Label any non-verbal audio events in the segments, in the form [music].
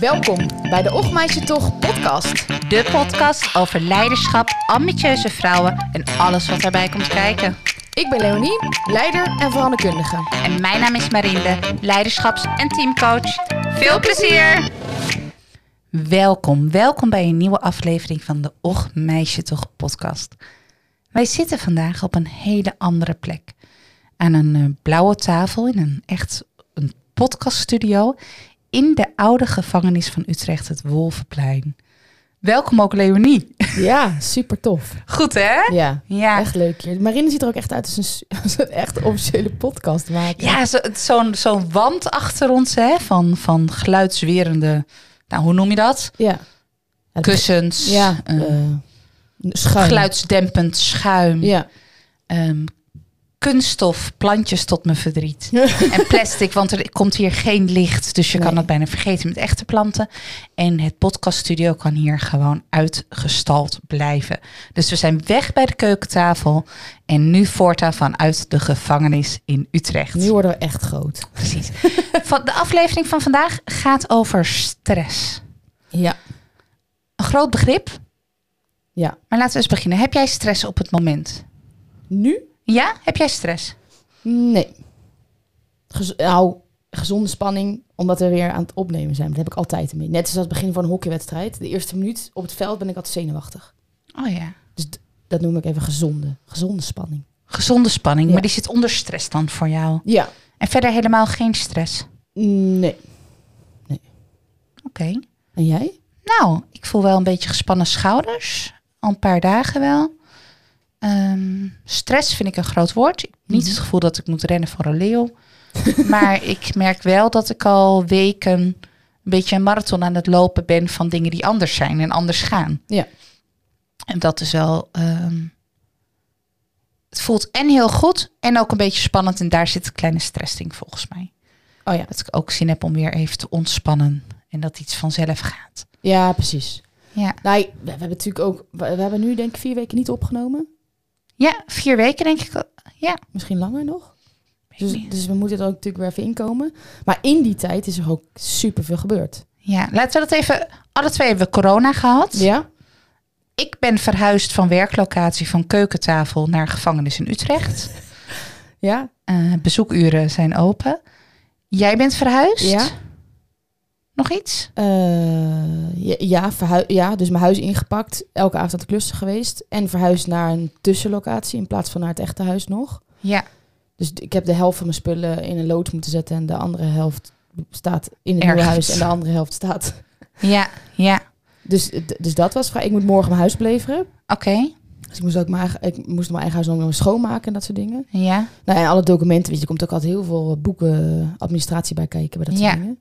Welkom bij de Och Meisje Toch podcast. De podcast over leiderschap, ambitieuze vrouwen en alles wat daarbij komt kijken. Ik ben Leonie, leider en veranderkundige. En mijn naam is Marinde, leiderschaps- en teamcoach. Veel plezier! Welkom, welkom bij een nieuwe aflevering van de Och Meisje Toch podcast. Wij zitten vandaag op een hele andere plek. Aan een eh, blauwe tafel in een echt podcaststudio in de oude gevangenis van Utrecht, het Wolvenplein. Welkom ook Leonie. Ja, super tof. Goed hè? Ja, Ja, echt leuk hier. Marine ziet er ook echt uit als een, [laughs] als een echt officiële podcast maken. ja zo- zo'n zo'n wand achter ons hè, van, van geluidswerende, nou hoe noem je dat? Ja. Ja, Kussens, Ja, eh, eh, schuim. geluidsdempend schuim, Ja. ehm, kunststof, plantjes tot mijn verdriet. en plastic, want er komt hier geen licht. Dus je kan het bijna vergeten met echte planten. En het podcaststudio kan hier gewoon uitgestald blijven. Dus we zijn weg bij de keukentafel. En nu voortaan vanuit de gevangenis in Utrecht. Nu worden we echt groot. Precies. Van de aflevering van vandaag gaat over stress. Ja. Een groot begrip. Ja. Maar laten we eens beginnen. Heb jij stress op het moment? Nu? Ja? Heb jij stress? Nee. Gez- nou, gezonde spanning, omdat we weer aan het opnemen zijn. Dat heb ik altijd mee. Net als het begin van een hockeywedstrijd. De eerste minuut op het veld ben ik altijd zenuwachtig. Oh ja. Dus dat noem ik even gezonde. Gezonde spanning. Gezonde spanning, Ja. maar die zit onder stress dan voor jou. Ja. En verder helemaal geen stress. Nee. Oké. En jij? Nou, ik voel wel een beetje gespannen schouders. Al een paar dagen wel. Ehm, stress vind ik een groot woord. Ik heb niet Mhm. het gevoel dat ik moet rennen voor een leeuw. [laughs] maar ik merk wel dat ik al weken een beetje een marathon aan het lopen ben van dingen die anders zijn en anders gaan. Ja. En dat is wel. ehm, het voelt en heel goed en ook een beetje spannend. En daar zit een kleine stressding volgens mij. Oh ja. Dat ik ook zin heb om weer even te ontspannen. En dat iets vanzelf gaat. Ja, precies. Ja. Nou, we, we hebben natuurlijk ook... We, we hebben nu denk ik vier weken niet opgenomen. Ja, vier weken denk ik. Ja. Misschien langer nog. Dus, dus we moeten er ook natuurlijk weer even inkomen. Maar in die tijd is er ook superveel gebeurd. ja, laten we dat even. Alle twee hebben we corona gehad. Ja? Ik ben verhuisd van werklocatie van keukentafel naar gevangenis in Utrecht. [laughs] Ja? Eh, bezoekuren zijn open. Jij bent verhuisd? Ja. Nog iets? Eh, ja, ja, dus mijn huis ingepakt. Elke avond aan de klussen geweest. En verhuisd naar een tussenlocatie in plaats van naar het echte huis nog. Ja. Dus ik heb de helft van mijn spullen in een loods moeten zetten. En de andere helft staat in het nieuwe huis. En de andere helft staat. Ja, ja. Dus, dus dat was vrij. Ik moet morgen mijn huis beleveren. Oké. Dus ik moest ook mijn, eigen- ik moest mijn eigen huis nog schoonmaken en dat soort dingen. Ja. Nou, en alle documenten, weet je, er komt ook altijd heel veel boeken, administratie bij kijken bij dat soort Ja. dingen.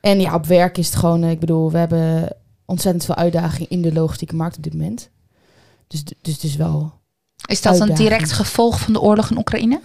En ja, op werk is het gewoon, eh, ik bedoel, we hebben ontzettend veel uitdagingen in de logistieke markt op dit moment. Dus, dus het is wel, Is dat een Uitdaging. direct gevolg van de oorlog in Oekraïne?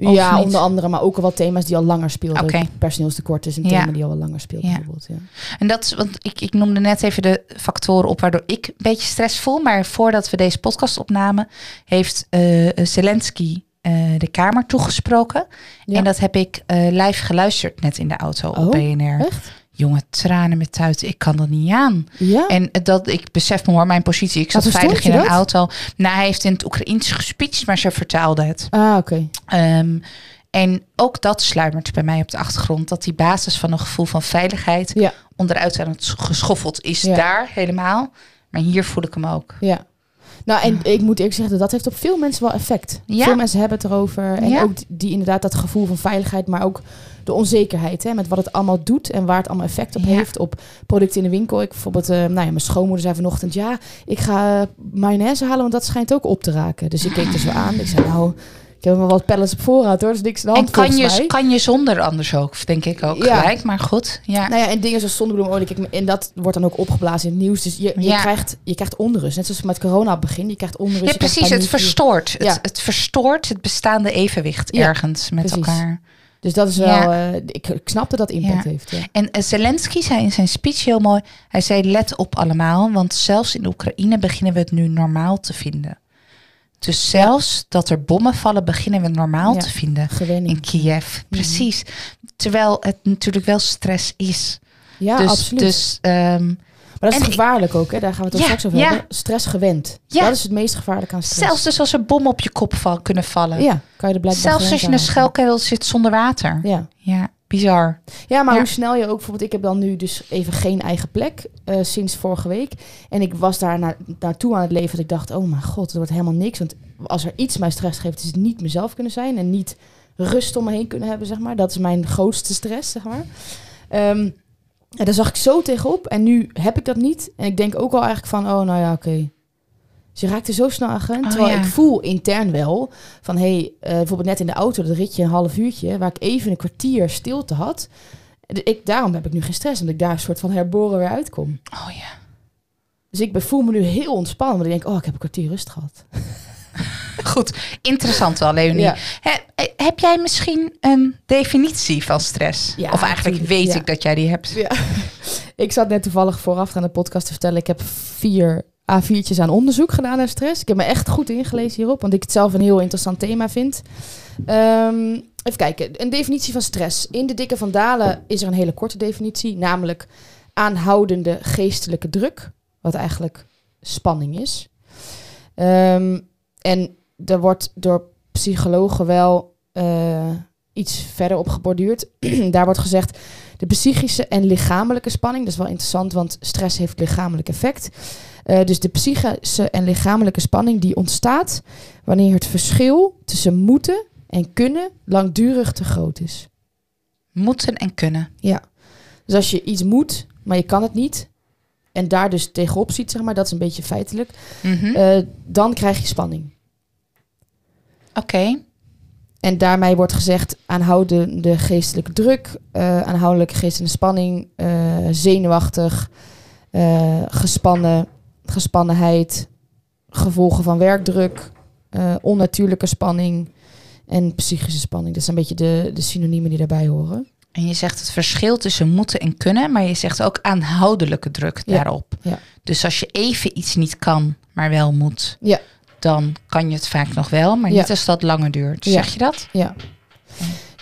Of ja, niet? onder andere, maar ook wel thema's die al langer speelden. Personeelstekort is een Ja. thema die al langer speelt, Ja. bijvoorbeeld. Ja. En dat is, want ik, ik noemde net even de factoren op waardoor ik een beetje stress voel. Maar voordat we deze podcast opnamen, heeft eh, Zelensky eh, de Kamer toegesproken. Ja. En dat heb ik eh, live geluisterd net in de auto Oh, op BNR. Echt? Jonge tranen met tuiten, ik kan er niet aan. Ja? En dat ik besef me hoor, mijn positie. Ik zat veilig in een dat? auto. Nou, hij heeft in het Oekraïens gespeecht, maar ze vertaalde het. ah, oké. Ehm, en ook dat sluimert bij mij op de achtergrond. Dat die basis van een gevoel van veiligheid Ja. onderuit aan het geschoffeld is Ja. daar helemaal. Maar hier voel ik hem ook. Ja. Nou, en ik moet eerlijk zeggen, dat heeft op veel mensen wel effect. Ja. Veel mensen hebben het erover. En Ja. ook die- inderdaad dat gevoel van veiligheid, maar ook de onzekerheid. Hè, met wat het allemaal doet en waar het allemaal effect op Ja. heeft. Op producten in de winkel. Ik bijvoorbeeld, eh, nou ja, mijn schoonmoeder zei vanochtend, ja, ik ga eh, mayonaise halen, want dat schijnt ook op te raken. Dus ik keek er zo aan. Ik zei, nou, ik heb wel wat pellets op voorraad hoor, dus niks aan de hand En kan je, mij. kan je zonder anders ook, denk ik ook Ja. gelijk. Maar goed, ja. Nou ja, en dingen zoals zonnebloemolie, kijk, en dat wordt dan ook opgeblazen in het nieuws. Dus je, je, Ja. krijgt, je krijgt onrust. Net zoals met corona begin, je krijgt onrust. Ja, precies. Het verstoort. Ja. Het, het verstoort het bestaande evenwicht ergens met precies. elkaar. Dus dat is wel, eh, ik, ik snap dat dat impact heeft. Ja. En eh, Zelensky zei in zijn speech heel mooi. Hij zei: Let op allemaal, want zelfs in Oekraïne beginnen we het nu normaal te vinden. Dus zelfs dat er bommen vallen, beginnen we normaal Ja. te vinden. Gewenning. in Kiev. Precies. Terwijl het natuurlijk wel stress is. Ja, dus, absoluut. Dus, ehm, maar dat is ik- gevaarlijk ook, hè? daar gaan we het Ja, straks over ja. hebben. Stress gewend. Ja. Dat is het meest gevaarlijke aan stress. zelfs dus als er bommen op je kop val, kunnen vallen. ja, kan je er blijkbaar zelfs als je in een schuilkelder zit zonder water. Ja. Ja, bizar. Ja, maar Ja. hoe snel je ook, bijvoorbeeld, ik heb dan nu dus even geen eigen plek eh, sinds vorige week. En ik was daar na, naartoe aan het leven dat ik dacht, oh mijn god, er wordt helemaal niks. Want als er iets mij stress geeft, is het niet mezelf kunnen zijn en niet rust om me heen kunnen hebben, zeg maar. Dat is mijn [laughs] grootste stress, zeg maar. Ehm, en daar zag ik zo tegenop en nu heb ik dat niet. En ik denk ook al eigenlijk van, oh nou ja, oké. Dus je raakt er zo snel aan gewend. Oh, terwijl ja. ik voel intern wel van, hé, hey, eh, bijvoorbeeld net in de auto, dat ritje een half uurtje, waar ik even een kwartier stilte had. Ik, daarom heb ik nu geen stress, omdat ik daar een soort van herboren weer uitkom. Oh ja. Dus ik voel me nu heel ontspannen, want ik denk, oh, ik heb een kwartier rust gehad. [laughs] Goed, interessant wel, Leonie. Ja. He- heb jij misschien een definitie van stress? Ja, of eigenlijk weet ja. ik dat jij die hebt. Ja. [laughs] ik zat net toevallig vooraf aan de podcast te vertellen, ik heb vier A4'tjes aan onderzoek gedaan naar stress. Ik heb me echt goed ingelezen hierop, want ik het zelf een heel interessant thema vind. Ehm, even kijken, een definitie van stress. In de dikke van Dalen is er een hele korte definitie, namelijk aanhoudende geestelijke druk, wat eigenlijk spanning is. Ehm, en er wordt door psychologen wel eh, iets verder op geborduurd. [clears throat] Daar wordt gezegd, de psychische en lichamelijke spanning, dat is wel interessant, want stress heeft lichamelijk effect. Eh, dus de psychische en lichamelijke spanning die ontstaat wanneer het verschil tussen moeten en kunnen langdurig te groot is. Moeten en kunnen. Ja. Dus als je iets moet, maar je kan het niet, en daar dus tegenop ziet, zeg maar, dat is een beetje feitelijk, Mhm. eh, dan krijg je spanning. Oké. En daarmee wordt gezegd aanhoudende geestelijke druk, eh aanhoudelijke geestelijke spanning, eh, zenuwachtig, eh, gespannen, gespannenheid, gevolgen van werkdruk, onnatuurlijke spanning en psychische spanning. Dat zijn een beetje de, de synoniemen die daarbij horen. En je zegt het verschil tussen moeten en kunnen, maar je zegt ook aanhoudelijke druk Ja, daarop. ja. Dus als je even iets niet kan, maar wel moet, Ja. Dan kan je het vaak nog wel, maar niet als dat langer duurt. Zeg je dat? Ja.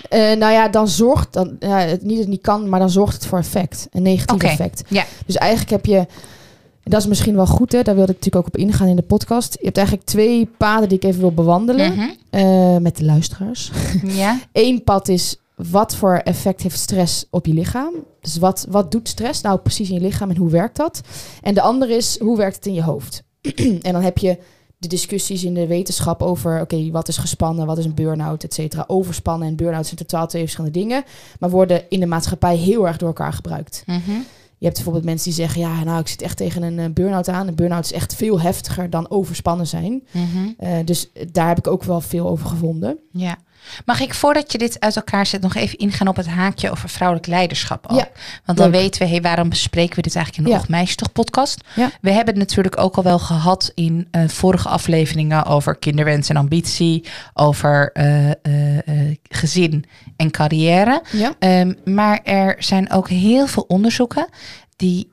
Eh, nou ja, dan zorgt dan ja, het niet dat het niet kan, maar dan zorgt het voor effect, een negatief effect. ja. Dus eigenlijk heb je, en dat is misschien wel goed, hè, daar wilde ik natuurlijk ook op ingaan in de podcast. Je hebt eigenlijk twee paden die ik even wil bewandelen Mhm. eh, met de luisteraars. [laughs] Ja. Eén pad is wat voor effect heeft stress op je lichaam? Dus wat, wat doet stress nou precies in je lichaam en hoe werkt dat? En de andere is hoe werkt het in je hoofd? [clears throat] en dan heb je de discussies in de wetenschap over, oké, wat is gespannen, wat is een burn-out, et cetera. Overspannen en burn-out zijn totaal twee verschillende dingen, maar worden in de maatschappij heel erg door elkaar gebruikt. Mhm. Je hebt bijvoorbeeld mensen die zeggen, ja, nou, ik zit echt tegen een eh, burn-out aan. Een burn-out is echt veel heftiger dan overspannen zijn. Mhm. Eh, dus daar heb ik ook wel veel over gevonden. Ja. Mag ik voordat je dit uit elkaar zet nog even ingaan op het haakje over vrouwelijk leiderschap ook? Ja, Want dan leuk. weten we, hey, waarom bespreken we dit eigenlijk in de Ja. Och Meisje toch podcast? Ja. We hebben het natuurlijk ook al wel gehad in eh, vorige afleveringen over kinderwens en ambitie, over eh, eh, gezin en carrière. Ja, Ehm, maar er zijn ook heel veel onderzoeken die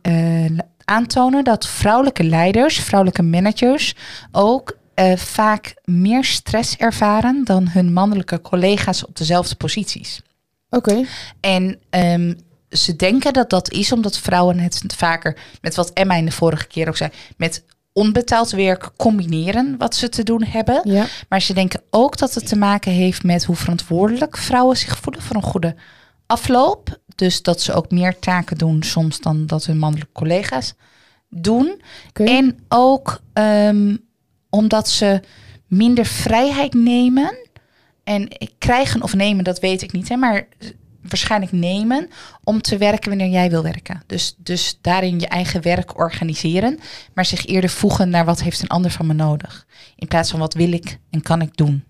aantonen dat vrouwelijke leiders, vrouwelijke managers ook eh, vaak meer stress ervaren dan hun mannelijke collega's op dezelfde posities. oké. En ehm, ze denken dat dat is omdat vrouwen het vaker, met wat Emma in de vorige keer ook zei, met onbetaald werk combineren wat ze te doen hebben. Ja, Maar ze denken ook dat het te maken heeft met hoe verantwoordelijk vrouwen zich voelen voor een goede afloop. Dus dat ze ook meer taken doen soms dan dat hun mannelijke collega's doen. En ook ehm, omdat ze minder vrijheid nemen. En krijgen of nemen, dat weet ik niet. Hè, maar waarschijnlijk nemen om te werken wanneer jij wil werken. Dus, dus daarin je eigen werk organiseren. Maar zich eerder voegen naar wat heeft een ander van me nodig. In plaats van wat wil ik en kan ik doen.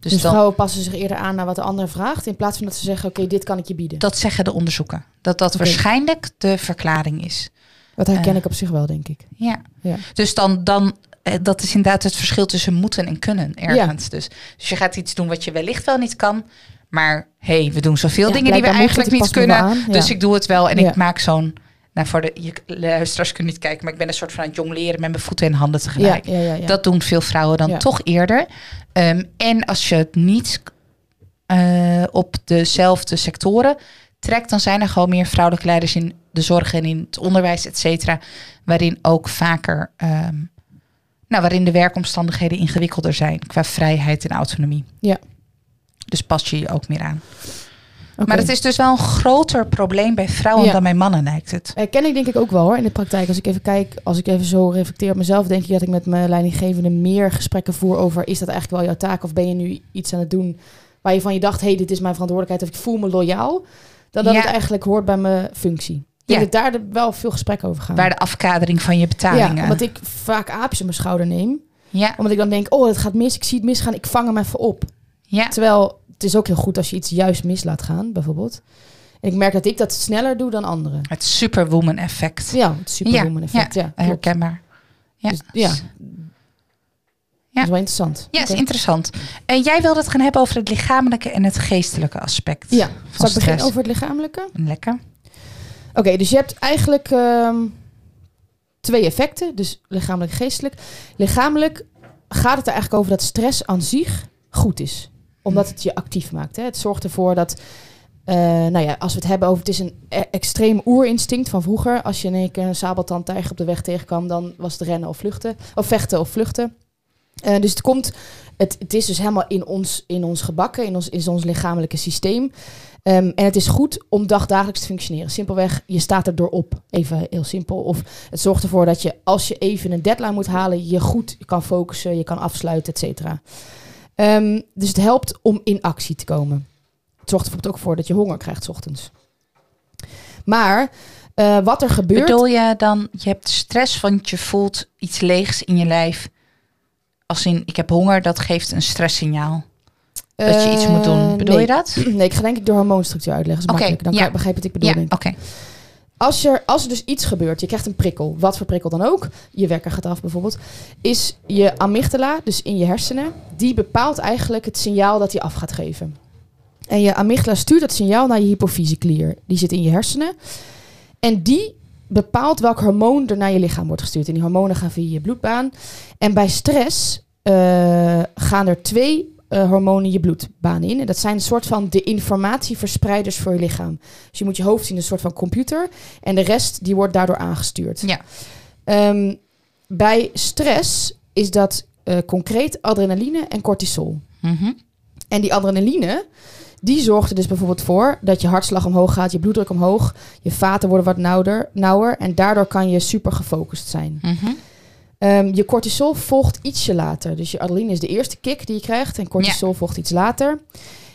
Dus, Dus dan, vrouwen passen zich eerder aan naar wat de ander vraagt, in plaats van dat ze zeggen, oké, dit kan ik je bieden. dat zeggen de onderzoeken. Dat dat waarschijnlijk de verklaring is. Dat herken Eh. ik op zich wel, denk ik. Ja. Ja. Dus dan, dan dat is inderdaad het verschil tussen moeten en kunnen ergens. Dus, dus je gaat iets doen wat je wellicht wel niet kan. Maar hey, we doen zoveel Ja, dingen die we eigenlijk niet kunnen. wel aan, ja. Dus ik doe het wel en ik maak zo'n. Nou, voor de je luisteraars kunnen niet kijken, maar ik ben een soort van aan het jongleren met mijn voeten en handen tegelijk. Dat doen veel vrouwen dan toch eerder. Ehm, en als je het niet eh, op dezelfde sectoren trekt, dan zijn er gewoon meer vrouwelijke leiders in de zorg en in het onderwijs, et cetera. Waarin ook vaker, ehm, nou, waarin de werkomstandigheden ingewikkelder zijn qua vrijheid en autonomie. Ja. Dus pas je je ook meer aan. Maar het is dus wel een groter probleem bij vrouwen Ja. dan bij mannen, lijkt het. Ken ik denk ik ook wel hoor in de praktijk. Als ik even kijk, als ik even zo reflecteer op mezelf, denk ik dat ik met mijn leidinggevende meer gesprekken voer over is dat eigenlijk wel jouw taak of ben je nu iets aan het doen waar je van je dacht, hé, hey, dit is mijn verantwoordelijkheid of ik voel me loyaal, dan dat Ja. het eigenlijk hoort bij mijn functie. Ik denk Ja. dat daar wel veel gesprekken over gaan. Waar de afkadering van je ja, betalingen. omdat ik vaak aapjes op mijn schouder neem. ja, Omdat ik dan denk, oh, het gaat mis, ik zie het misgaan, ik vang hem even op. ja. Terwijl het is ook heel goed als je iets juist mis laat gaan, bijvoorbeeld. En ik merk dat ik dat sneller doe dan anderen. Het superwoman effect. Ja, het superwoman effect. Ja, klopt. herkenbaar. Ja. Dus, ja. Dat is wel interessant. Ja, is interessant. En jij wilde het gaan hebben over het lichamelijke en het geestelijke aspect. Ja, van zal ik beginnen over het lichamelijke? Lekker. Oké, dus je hebt eigenlijk ehm, twee effecten. Dus lichamelijk en geestelijk. Lichamelijk gaat het er eigenlijk over dat stress aan zich goed is. Omdat het je actief maakt. Hè. Het zorgt ervoor dat... eh, nou ja, als we het hebben over... Het is een e- extreem oerinstinct van vroeger. Als je in één keer een sabeltandtijger op de weg tegenkwam... dan was het rennen of vluchten. Of vechten of vluchten. Eh, dus het komt... Het, het is dus helemaal in ons, in ons gebakken. In ons, in ons lichamelijke systeem. Ehm, en het is goed om dagdagelijks te functioneren. Simpelweg, je staat er door op. Even heel simpel. Of het zorgt ervoor dat je, als je even een deadline moet halen, je goed kan focussen, je kan afsluiten, et cetera. Ehm, dus het helpt om in actie te komen. Het zorgt er ook voor dat je honger krijgt 's ochtends. Maar eh, wat er gebeurt. Bedoel je dan, je hebt stress, want je voelt iets leegs in je lijf. Als in, ik heb honger, dat geeft een stresssignaal. Dat je iets moet doen. Eh, Bedoel nee. je dat? [clears throat] Nee, ik ga denk ik de hormoonstructuur uitleggen. Oké, makkelijk. Dan ja. kan je begrijpen wat ik bedoel. Ja, oké. Als, er, als er dus iets gebeurt, je krijgt een prikkel, wat voor prikkel dan ook, je wekker gaat af bijvoorbeeld, is je amygdala, dus in je hersenen, die bepaalt eigenlijk het signaal dat hij af gaat geven. En je amygdala stuurt dat signaal naar je hypofyseklier. Die zit in je hersenen. En die bepaalt welk hormoon er naar je lichaam wordt gestuurd. En die hormonen gaan via je bloedbaan. En bij stress eh, gaan er twee eh, hormonen je bloedbaan in. En dat zijn een soort van de informatieverspreiders voor je lichaam. Dus je moet je hoofd zien een soort van computer. En de rest die wordt daardoor aangestuurd. Ja. Ehm, bij stress is dat eh, concreet adrenaline en cortisol. Mhm. En die adrenaline, die zorgt er dus bijvoorbeeld voor dat je hartslag omhoog gaat, je bloeddruk omhoog, je vaten worden wat nauwer, nauwer en daardoor kan je super gefocust zijn. Mhm. Ehm, je cortisol volgt ietsje later. Dus je adrenaline is de eerste kick die je krijgt en cortisol volgt iets later.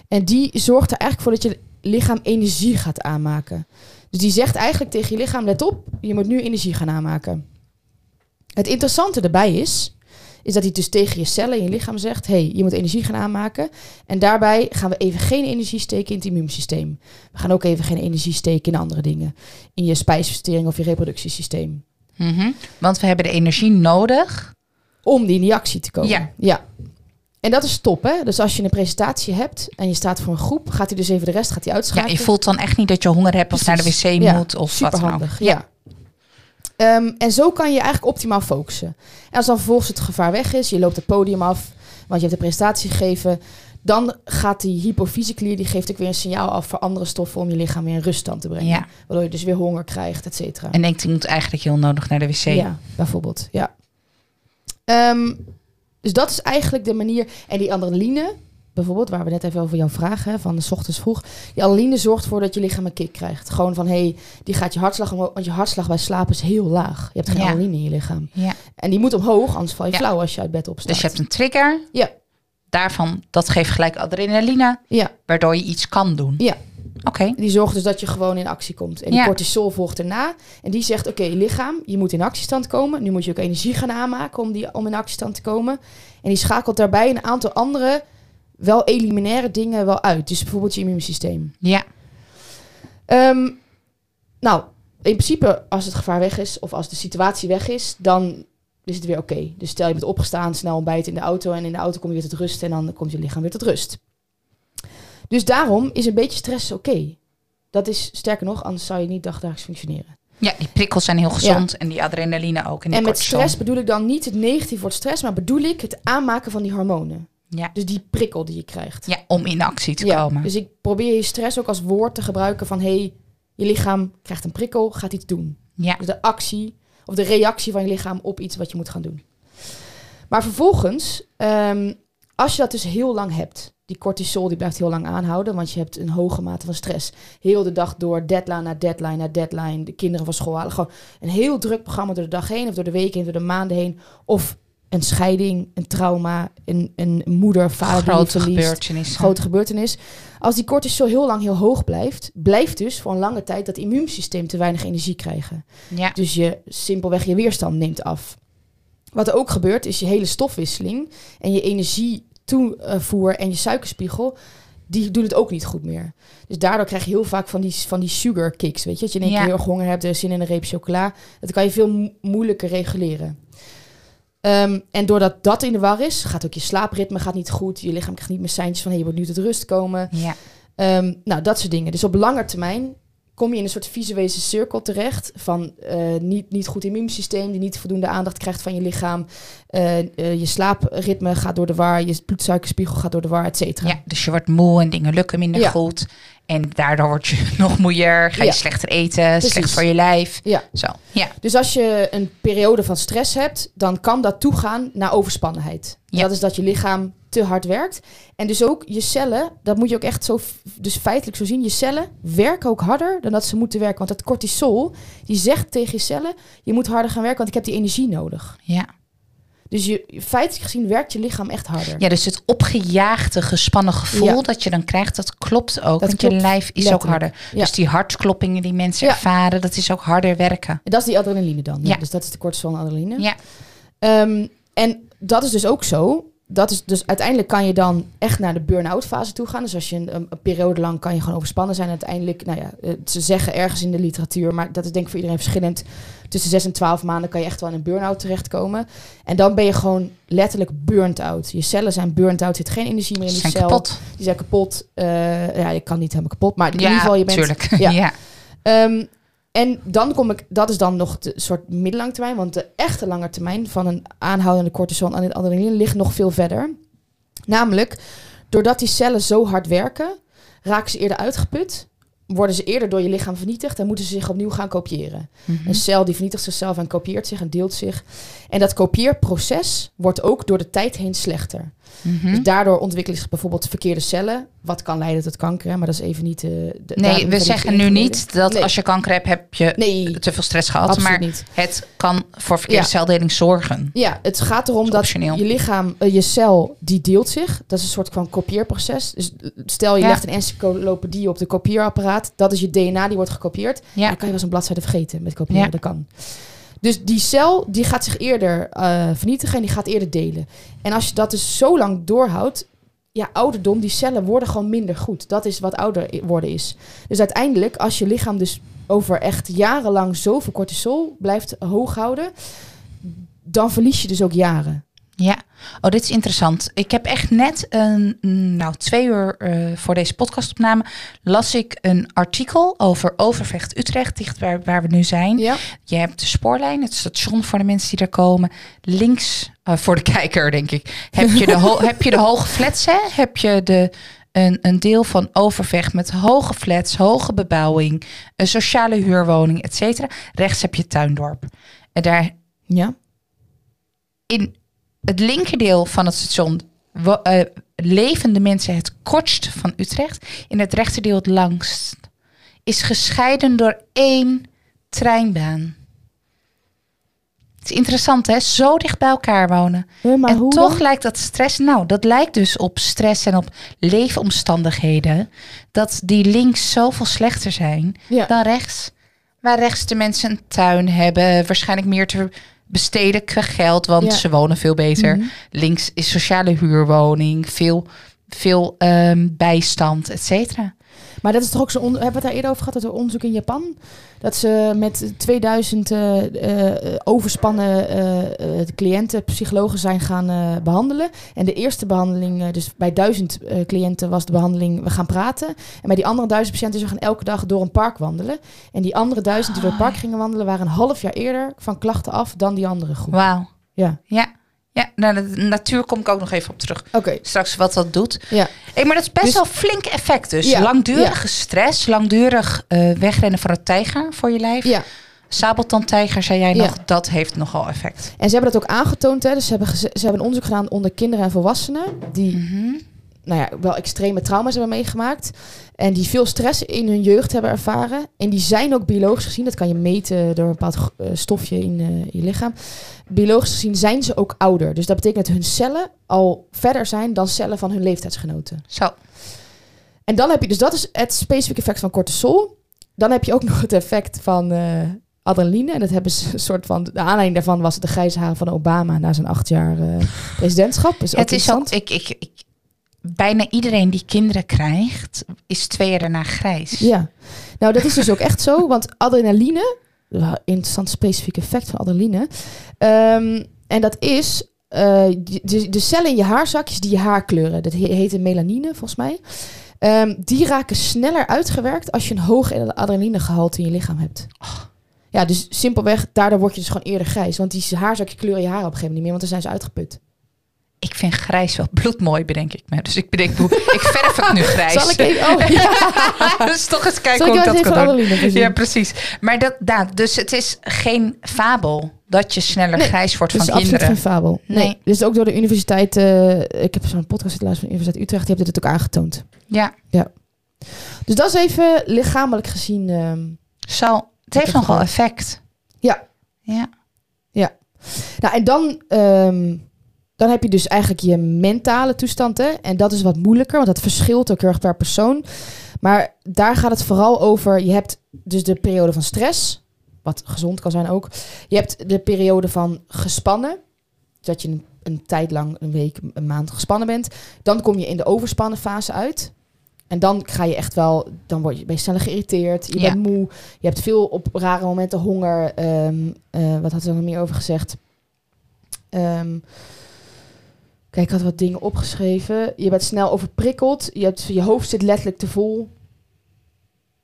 En die zorgt er eigenlijk voor dat je lichaam energie gaat aanmaken. Dus die zegt eigenlijk tegen je lichaam, let op, je moet nu energie gaan aanmaken. Het interessante erbij is, is dat hij dus tegen je cellen in je lichaam zegt, hey, je moet energie gaan aanmaken. En daarbij gaan we even geen energie steken in het immuunsysteem. We gaan ook even geen energie steken in andere dingen. In je spijsvertering of je reproductiesysteem. Mhm. Want we hebben de energie nodig. om die in die actie te komen. Ja. ja. En dat is top, hè? Dus als je een presentatie hebt en je staat voor een groep, gaat hij dus even de rest gaat hij Ja, uitschakelen. je voelt dan echt niet dat je honger hebt of naar de wc. Ja, moet of wat dan ook. Superhandig, ja. Ehm, en zo kan je eigenlijk optimaal focussen. En als dan vervolgens het gevaar weg is, je loopt het podium af, want je hebt de presentatie gegeven, dan gaat die hypofyseklier, die geeft ook weer een signaal af voor andere stoffen om je lichaam weer in ruststand te brengen. Ja. Waardoor je dus weer honger krijgt, et cetera. En denkt, ik moet eigenlijk heel nodig naar de wc. Ja, bijvoorbeeld. Ja. Ehm, dus dat is eigenlijk de manier. En die adrenaline, bijvoorbeeld, waar we net even over jouw vraag, hè, van de ochtends vroeg. Die adrenaline zorgt ervoor dat je lichaam een kick krijgt. Gewoon van, hé, hey, die gaat je hartslag omhoog. Want je hartslag bij slapen is heel laag. Je hebt geen Ja. adrenaline in je lichaam. Ja. En die moet omhoog, anders val je Ja. flauw als je uit bed opstaat. Dus je hebt een trigger. Ja. Daarvan, dat geeft gelijk adrenaline, Ja, waardoor je iets kan doen. Ja. Oké. die zorgt dus dat je gewoon in actie komt. En die Ja. cortisol volgt erna. En die zegt, oké, lichaam, je moet in actiestand komen. Nu moet je ook energie gaan aanmaken om, die, om in actiestand te komen. En die schakelt daarbij een aantal andere, wel eliminaire dingen wel uit. Dus bijvoorbeeld je immuunsysteem. Ja. Ehm, nou, in principe, als het gevaar weg is of als de situatie weg is, dan is het weer oké. Dus stel je bent opgestaan, snel ontbijt in de auto en in de auto kom je weer tot rust en dan komt je lichaam weer tot rust. Dus daarom is een beetje stress oké. Dat is sterker nog, anders zou je niet dagdagelijks functioneren. ja, die prikkels zijn heel gezond en die adrenaline ook. En, die En met stress bedoel ik dan niet het negatief wordt stress, maar bedoel ik het aanmaken van die hormonen. Ja. Dus die prikkel die je krijgt. ja, om in actie te Ja, komen. dus ik probeer je stress ook als woord te gebruiken van... hey, je lichaam krijgt een prikkel, gaat iets doen. Ja, Dus de actie of de reactie van je lichaam op iets wat je moet gaan doen. Maar vervolgens, ehm, als je dat dus heel lang hebt, die cortisol die blijft heel lang aanhouden, want je hebt een hoge mate van stress. Heel de dag door, deadline na deadline na deadline, de kinderen van school halen. Gewoon een heel druk programma door de dag heen, of door de weken heen, door de maanden heen. Of een scheiding, een trauma, een, een moeder, vader die grote verliest gebeurtenissen. grote gebeurtenis. Als die cortisol heel lang heel hoog blijft, blijft dus voor een lange tijd dat immuunsysteem te weinig energie krijgen. Ja, Dus je simpelweg je weerstand neemt af. Wat er ook gebeurt, is je hele stofwisseling en je energietoevoer en je suikerspiegel, die doen het ook niet goed meer. Dus daardoor krijg je heel vaak van die, van die sugar kicks, weet je. Dat je in één Ja. keer heel erg honger hebt, er is zin in een reep chocola. Dat kan je veel mo- moeilijker reguleren. Ehm, en doordat dat in de war is, gaat ook je slaapritme gaat niet goed. Je lichaam krijgt niet meer seintjes van, hey, je moet nu tot rust komen. ja. Ehm, nou, dat soort dingen. Dus op lange termijn kom je in een soort visuele cirkel terecht van eh, niet, niet goed immuunsysteem, die niet voldoende aandacht krijgt van je lichaam. Eh, eh, je slaapritme gaat door de war, je bloedsuikerspiegel gaat door de war, et cetera. ja, dus je wordt moe en dingen lukken minder Ja. goed. En daardoor word je [laughs] nog moeier, ga je Ja. slechter eten, slecht Precies. voor je lijf. Ja. Zo, ja. Dus als je een periode van stress hebt, dan kan dat toegaan naar overspannenheid. Ja. Dat is dat je lichaam te hard werkt. En dus ook je cellen, dat moet je ook echt zo, dus feitelijk zo zien, je cellen werken ook harder dan dat ze moeten werken. Want dat cortisol, die zegt tegen je cellen, je moet harder gaan werken, want ik heb die energie nodig. Ja. Dus je, feitelijk gezien werkt je lichaam echt harder. ja, dus het opgejaagde, gespannen gevoel Ja. dat je dan krijgt, dat klopt ook. Dat want je lijf is ook harder. Ja. Dus die hartkloppingen die mensen Ja. ervaren, dat is ook harder werken. En dat is die adrenaline dan. Ja. Dus dat is de cortisol en adrenaline. Ja. Ehm, en dat is dus ook zo. Dat is dus uiteindelijk kan je dan echt naar de burn-out fase toe gaan. Dus als je een, periode lang kan je gewoon overspannen zijn. Uiteindelijk, nou ja, eh, ze zeggen ergens in de literatuur, maar dat is denk ik voor iedereen verschillend. Tussen 6 en 12 maanden kan je echt wel in een burn-out terechtkomen. En dan ben je gewoon letterlijk burnt out. Je cellen zijn burnt out, zit geen energie meer in die zijn cel. kapot. Die zijn kapot. Eh, ja, je kan niet helemaal kapot, maar in ja, ieder geval je bent tuurlijk. ja. [laughs] Ja. Ehm, en dan kom ik, dat is dan nog de soort middellange termijn, want de echte lange termijn van een aanhoudende cortisol en adrenaline ligt nog veel verder. Namelijk, doordat die cellen zo hard werken, raken ze eerder uitgeput, worden ze eerder door je lichaam vernietigd en moeten ze zich opnieuw gaan kopiëren. Mhm. Een cel die vernietigt zichzelf en kopieert zich en deelt zich. En dat kopieerproces wordt ook door de tijd heen slechter. Mhm. Dus daardoor ontwikkelen zich bijvoorbeeld verkeerde cellen, wat kan leiden tot kanker, hè, maar dat is even niet... de, daar Nee, we zeggen nu niet dat Nee. als je kanker hebt, heb je Nee, te veel stress gehad. absoluut Maar niet. het kan voor verkeerde Ja. celdeling zorgen. Ja, het gaat erom dat je lichaam, eh, je cel, die deelt zich. Dat is een soort van kopieerproces. Dus eh, stel je Ja. legt een encyclopedie op de kopieerapparaat. Dat is je DNA, die wordt gekopieerd. Ja. Dan kan je wel eens een bladzijde vergeten met kopiëren. Ja. Dat kan. Dus die cel, die gaat zich eerder eh, vernietigen en die gaat eerder delen. En als je dat dus zo lang doorhoudt, ja, ouderdom, die cellen worden gewoon minder goed. Dat is wat ouder worden is. Dus uiteindelijk, als je lichaam dus over echt jarenlang zoveel cortisol blijft hoog houden, dan verlies je dus ook jaren. Ja, oh, dit is interessant. Ik heb echt net een, nou, twee uur eh, voor deze podcastopname las ik een artikel over Overvecht Utrecht, dicht waar, waar we nu zijn. Ja. Je hebt de spoorlijn, het station voor de mensen die er komen. Links, eh, voor de [laughs] kijker denk ik, heb je de, [laughs] heb je de hoge flats, hè? Heb je de, een, een deel van Overvecht met hoge flats, hoge bebouwing, een sociale huurwoning, et cetera. Rechts heb je Tuindorp. En daar Ja. in het linkerdeel van het station wo- eh, leven de mensen het kortst van Utrecht. In het rechterdeel het langst. Is gescheiden door één treinbaan. Het is interessant hè, zo dicht bij elkaar wonen. Maar en hoe toch dan? lijkt dat stress, nou dat lijkt dus op stress en op leefomstandigheden. Dat die links zoveel slechter zijn Ja. dan rechts. Waar rechts de mensen een tuin hebben, waarschijnlijk meer te besteden geld, want Ja. ze wonen veel beter. Mhm. Links is sociale huurwoning, veel, veel ehm, bijstand, et cetera. Maar dat is toch ook zo. Hebben we het daar eerder over gehad? Dat er onderzoek in Japan. Dat ze met 2000 eh, eh, overspannen eh, cliënten, psychologen zijn gaan eh, behandelen. En de eerste behandeling, eh, dus bij 1000 eh, cliënten was de behandeling, we gaan praten. En bij die andere 1000 patiënten, ze gaan elke dag door een park wandelen. En die andere 1000 die door het park gingen wandelen, waren een half jaar eerder van klachten af dan die andere groep. Wauw. Ja. Ja, Ja, nou, de natuur kom ik ook nog even op terug. Oké, Straks wat dat doet. ja. Hey, maar dat is best Dus- wel flink effect dus. Ja, Langdurige stress, langdurig eh, wegrennen van een tijger voor je lijf. ja. Sabeltandtijger, zei jij nog, dat heeft nogal effect. En ze hebben dat ook aangetoond. Hè? Dus ze hebben, ze hebben een onderzoek gedaan onder kinderen en volwassenen. Die Mhm. Nou ja, wel extreme trauma's hebben meegemaakt. En die veel stress in hun jeugd hebben ervaren. En die zijn ook biologisch gezien, dat kan je meten door een bepaald eh, stofje in eh, je lichaam. Biologisch gezien zijn ze ook ouder. Dus dat betekent dat hun cellen al verder zijn dan cellen van hun leeftijdsgenoten. Zo, En dan heb je, dus dat is het specifieke effect van cortisol. Dan heb je ook [laughs] nog het effect van eh, adrenaline. En dat hebben ze een soort van, de aanleiding daarvan was de grijze haren van Obama na zijn acht jaar presidentschap. Is ook het is ook, ik, ik, ik, bijna iedereen die kinderen krijgt, is twee jaar daarna grijs. Ja, nou dat is dus ook echt zo, want adrenaline, interessant specifiek effect van adrenaline, Ehm, en dat is eh, de, de cellen in je haarzakjes die je haar kleuren, dat he- heet melanine volgens mij, Ehm, die raken sneller uitgewerkt als je een hoog adrenalinegehalte in je lichaam hebt. Ja, dus simpelweg, daardoor word je dus gewoon eerder grijs. Want die haarzakjes kleuren je haar op een gegeven moment niet meer, want dan zijn ze uitgeput. Ik vind grijs wel bloedmooi, bedenk ik me. Dus ik bedenk, ik verf het nu [laughs] grijs. Zal ik even... Oh, [laughs] ja. dus toch eens kijken Zal hoe ik dat kan doen. Ja, precies. Maar dat, da, dus het is geen fabel dat je sneller Nee, grijs wordt Dat is van absoluut kinderen. geen fabel. Nee. Nee. Dus ook door de universiteit... eh, ik heb zo'n podcast luisteren van de Universiteit Utrecht. Die heeft dit ook aangetoond. Ja, Dus dat is even lichamelijk gezien... ehm, zo. Het heeft nogal effect. Ja. Ja. Nou, en dan, ehm, dan heb je dus eigenlijk je mentale toestand. Hè? En dat is wat moeilijker, want dat verschilt ook heel erg per persoon. Maar daar gaat het vooral over. Je hebt dus de periode van stress, wat gezond kan zijn ook. Je hebt de periode van gespannen, dat je een, een tijd lang, een week, een maand gespannen bent. Dan kom je in de overspannen fase uit. En dan ga je echt wel, dan word je, ben je sneller geïrriteerd, je Ja. bent moe, je hebt veel op rare momenten honger. ehm, eh, wat had ze er nog meer over gezegd? Ehm, kijk, ik had wat dingen opgeschreven. Je bent snel overprikkeld. Je, hebt, je hoofd zit letterlijk te vol.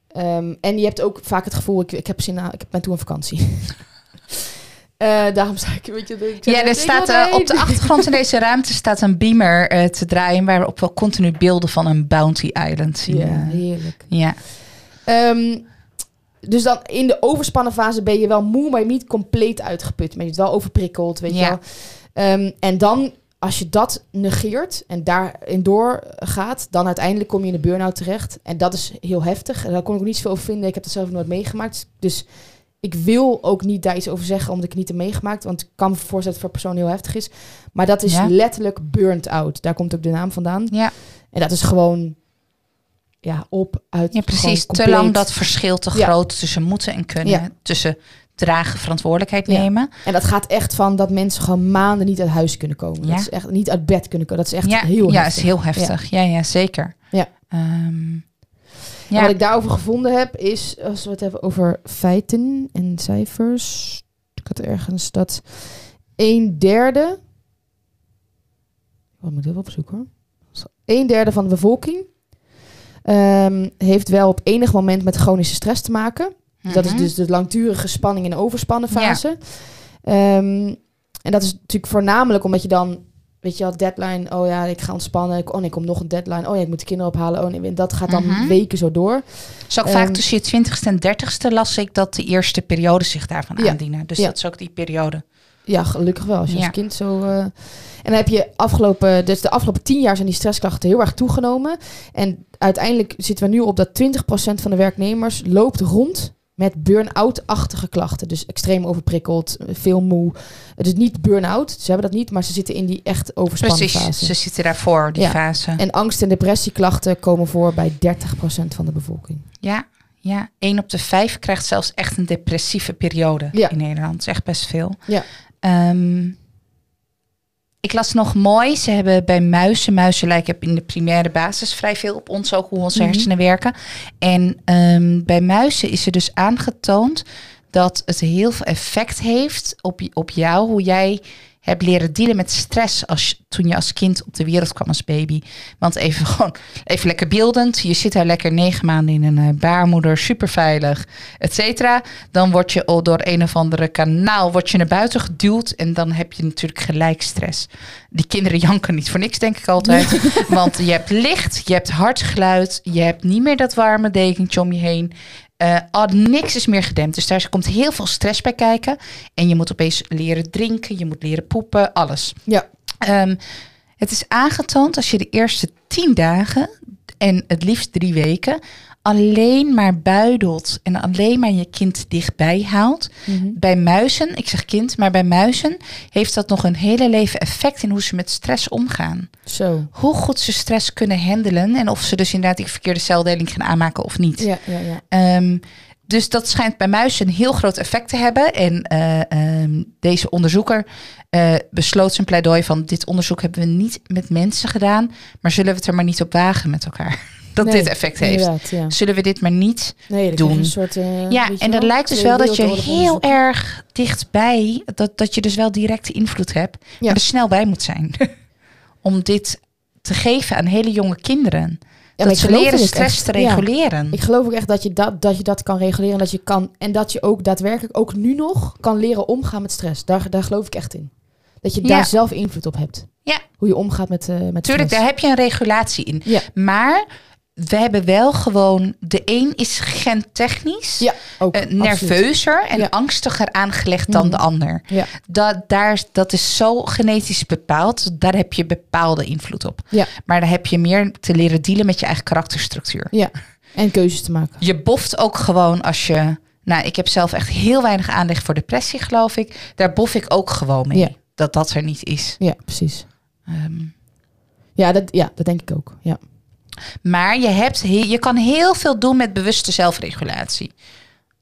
Ehm, en je hebt ook vaak het gevoel, ik, ik, heb zin aan, ik ben toe op vakantie. [laughs] Eh, daarom zei ik, weet je, ik Ja, er staat eh, op de achtergrond in deze ruimte staat een beamer eh, te draaien waarop we continu beelden van een Bounty Island zien. Ja, heerlijk. ja. Ehm, dus dan in de overspannen fase ben je wel moe, maar je niet compleet uitgeput. Maar je bent wel overprikkeld, weet je Ja. wel. Ehm, en dan, als je dat negeert en daarin doorgaat, dan uiteindelijk kom je in de burn-out terecht. En dat is heel heftig. En daar kon ik ook niet zoveel over vinden. Ik heb dat zelf nooit meegemaakt. Dus ik wil ook niet daar iets over zeggen, omdat ik niet heb meegemaakt. Want ik kan me voorstellen dat het voor persoon heel heftig is. Maar dat is Ja. letterlijk burnt out. Daar komt ook de naam vandaan. Ja. En dat is gewoon, ja, op, uit. ja, precies. Te lang dat verschil te Ja. groot tussen moeten en kunnen. Ja. Tussen dragen, verantwoordelijkheid Ja. nemen. En dat gaat echt van dat mensen gewoon maanden niet uit huis kunnen komen. Ja. Dat is echt niet uit bed kunnen komen. Dat is echt ja, heel ja, heftig. is heel heftig. Ja, ja, zeker. Ja. Ehm, ja. wat ik daarover gevonden heb, is als we het hebben over feiten en cijfers. Ik had ergens dat een derde. Wat moet ik even opzoeken hoor. Een derde van de bevolking ehm, heeft wel op enig moment met chronische stress te maken. Dat is Mhm. dus de langdurige spanning in de overspannen fase. Ehm, en dat is natuurlijk voornamelijk omdat je dan, weet je wel, deadline, oh ja, ik ga ontspannen. Oh nee, ik kom nog een deadline. Oh ja, ik moet de kinderen ophalen. Oh nee, en dat gaat dan Mhm. weken zo door. is ook vaak Ehm, tussen je twintigste en dertigste las ik dat de eerste periode zich daarvan Ja. aandienen. Dus Ja. dat is ook die periode. Ja, gelukkig wel. Als je Ja. als kind zo. eh, En dan heb je afgelopen, dus de afgelopen tien jaar zijn die stressklachten heel erg toegenomen. En uiteindelijk zitten we nu op dat 20% van de werknemers loopt rond met burn-out-achtige klachten. Dus extreem overprikkeld, veel moe. Het is niet burn-out, ze hebben dat niet, maar ze zitten in die echt overspannen Precies, fase. ze zitten daarvoor, die Ja. fase. En angst- en depressieklachten komen voor bij 30% van de bevolking. Ja, ja, één op de vijf krijgt zelfs echt een depressieve periode Ja. in Nederland. Dat is echt best veel. Ja. Ehm, ik las nog mooi, ze hebben bij muizen, muizen lijken in de primaire basis vrij veel op ons, ook hoe onze Mhm. hersenen werken. En ehm, bij muizen is er dus aangetoond dat het heel veel effect heeft op, op jou, hoe jij hebt leren dealen met stress als, toen je als kind op de wereld kwam als baby. Want even [laughs] gewoon, even lekker beeldend. Je zit daar lekker negen maanden in een eh, baarmoeder, super veilig, et cetera. Dan word je al door een of andere kanaal word je naar buiten geduwd. En dan heb je natuurlijk gelijk stress. Die kinderen janken niet voor niks, denk ik altijd. [laughs] Want je hebt licht, je hebt hard geluid, je hebt niet meer dat warme dekentje om je heen. Uh, oh, niks is meer gedempt. Dus daar komt heel veel stress bij kijken. En je moet opeens leren drinken, je moet leren poepen, alles. Ja. Um, het is aangetoond als je de eerste tien dagen en het liefst drie weken alleen maar buidelt en alleen maar je kind dichtbij haalt. Mhm. Bij muizen, ik zeg kind, maar bij muizen heeft dat nog een hele leven effect in hoe ze met stress omgaan. Zo. Hoe goed ze stress kunnen handelen en of ze dus inderdaad die verkeerde celdeling gaan aanmaken of niet. Ja, ja, ja. Ehm, dus dat schijnt bij muizen een heel groot effect te hebben. En eh, ehm, deze onderzoeker eh, besloot zijn pleidooi van... dit onderzoek hebben we niet met mensen gedaan... maar zullen we het er maar niet op wagen met elkaar? Dat Nee, dit effect heeft. Ja. Zullen we dit maar niet Nee, doen. een soort. eh, ja, en dat lijkt dus wel dat je heel erg dichtbij, dat, dat je dus wel directe invloed hebt, maar er snel bij moet zijn. [laughs] Om dit te geven aan hele jonge kinderen. Ja, maar dat ze leren stress echt. te Ja. reguleren. Ik geloof ook echt dat je dat, dat je dat kan reguleren. Dat je kan, en dat je ook daadwerkelijk ook nu nog kan leren omgaan met stress. Daar, daar geloof ik echt in. Dat je Ja. daar zelf invloed op hebt. Ja. Hoe je omgaat met, eh met Tuurlijk, daar stress. heb je een regulatie in. Ja. Maar we hebben wel gewoon, de een is gentechnisch Ja, ook. eh, absoluut. nerveuzer en Ja. angstiger aangelegd dan Mhm. de ander. Ja. Dat, daar, dat is zo genetisch bepaald. Daar heb je bepaalde invloed op. Maar daar heb je meer te leren dealen met je eigen karakterstructuur. Ja. En keuzes te maken. Je boft ook gewoon als je. Nou, ik heb zelf echt heel weinig aanleg voor depressie, geloof ik. Daar bof ik ook gewoon mee. Dat dat er niet is. Ja, precies. Ehm, Ja, dat, ja, dat denk ik ook. Ja. Maar je, hebt, he- je kan heel veel doen met bewuste zelfregulatie.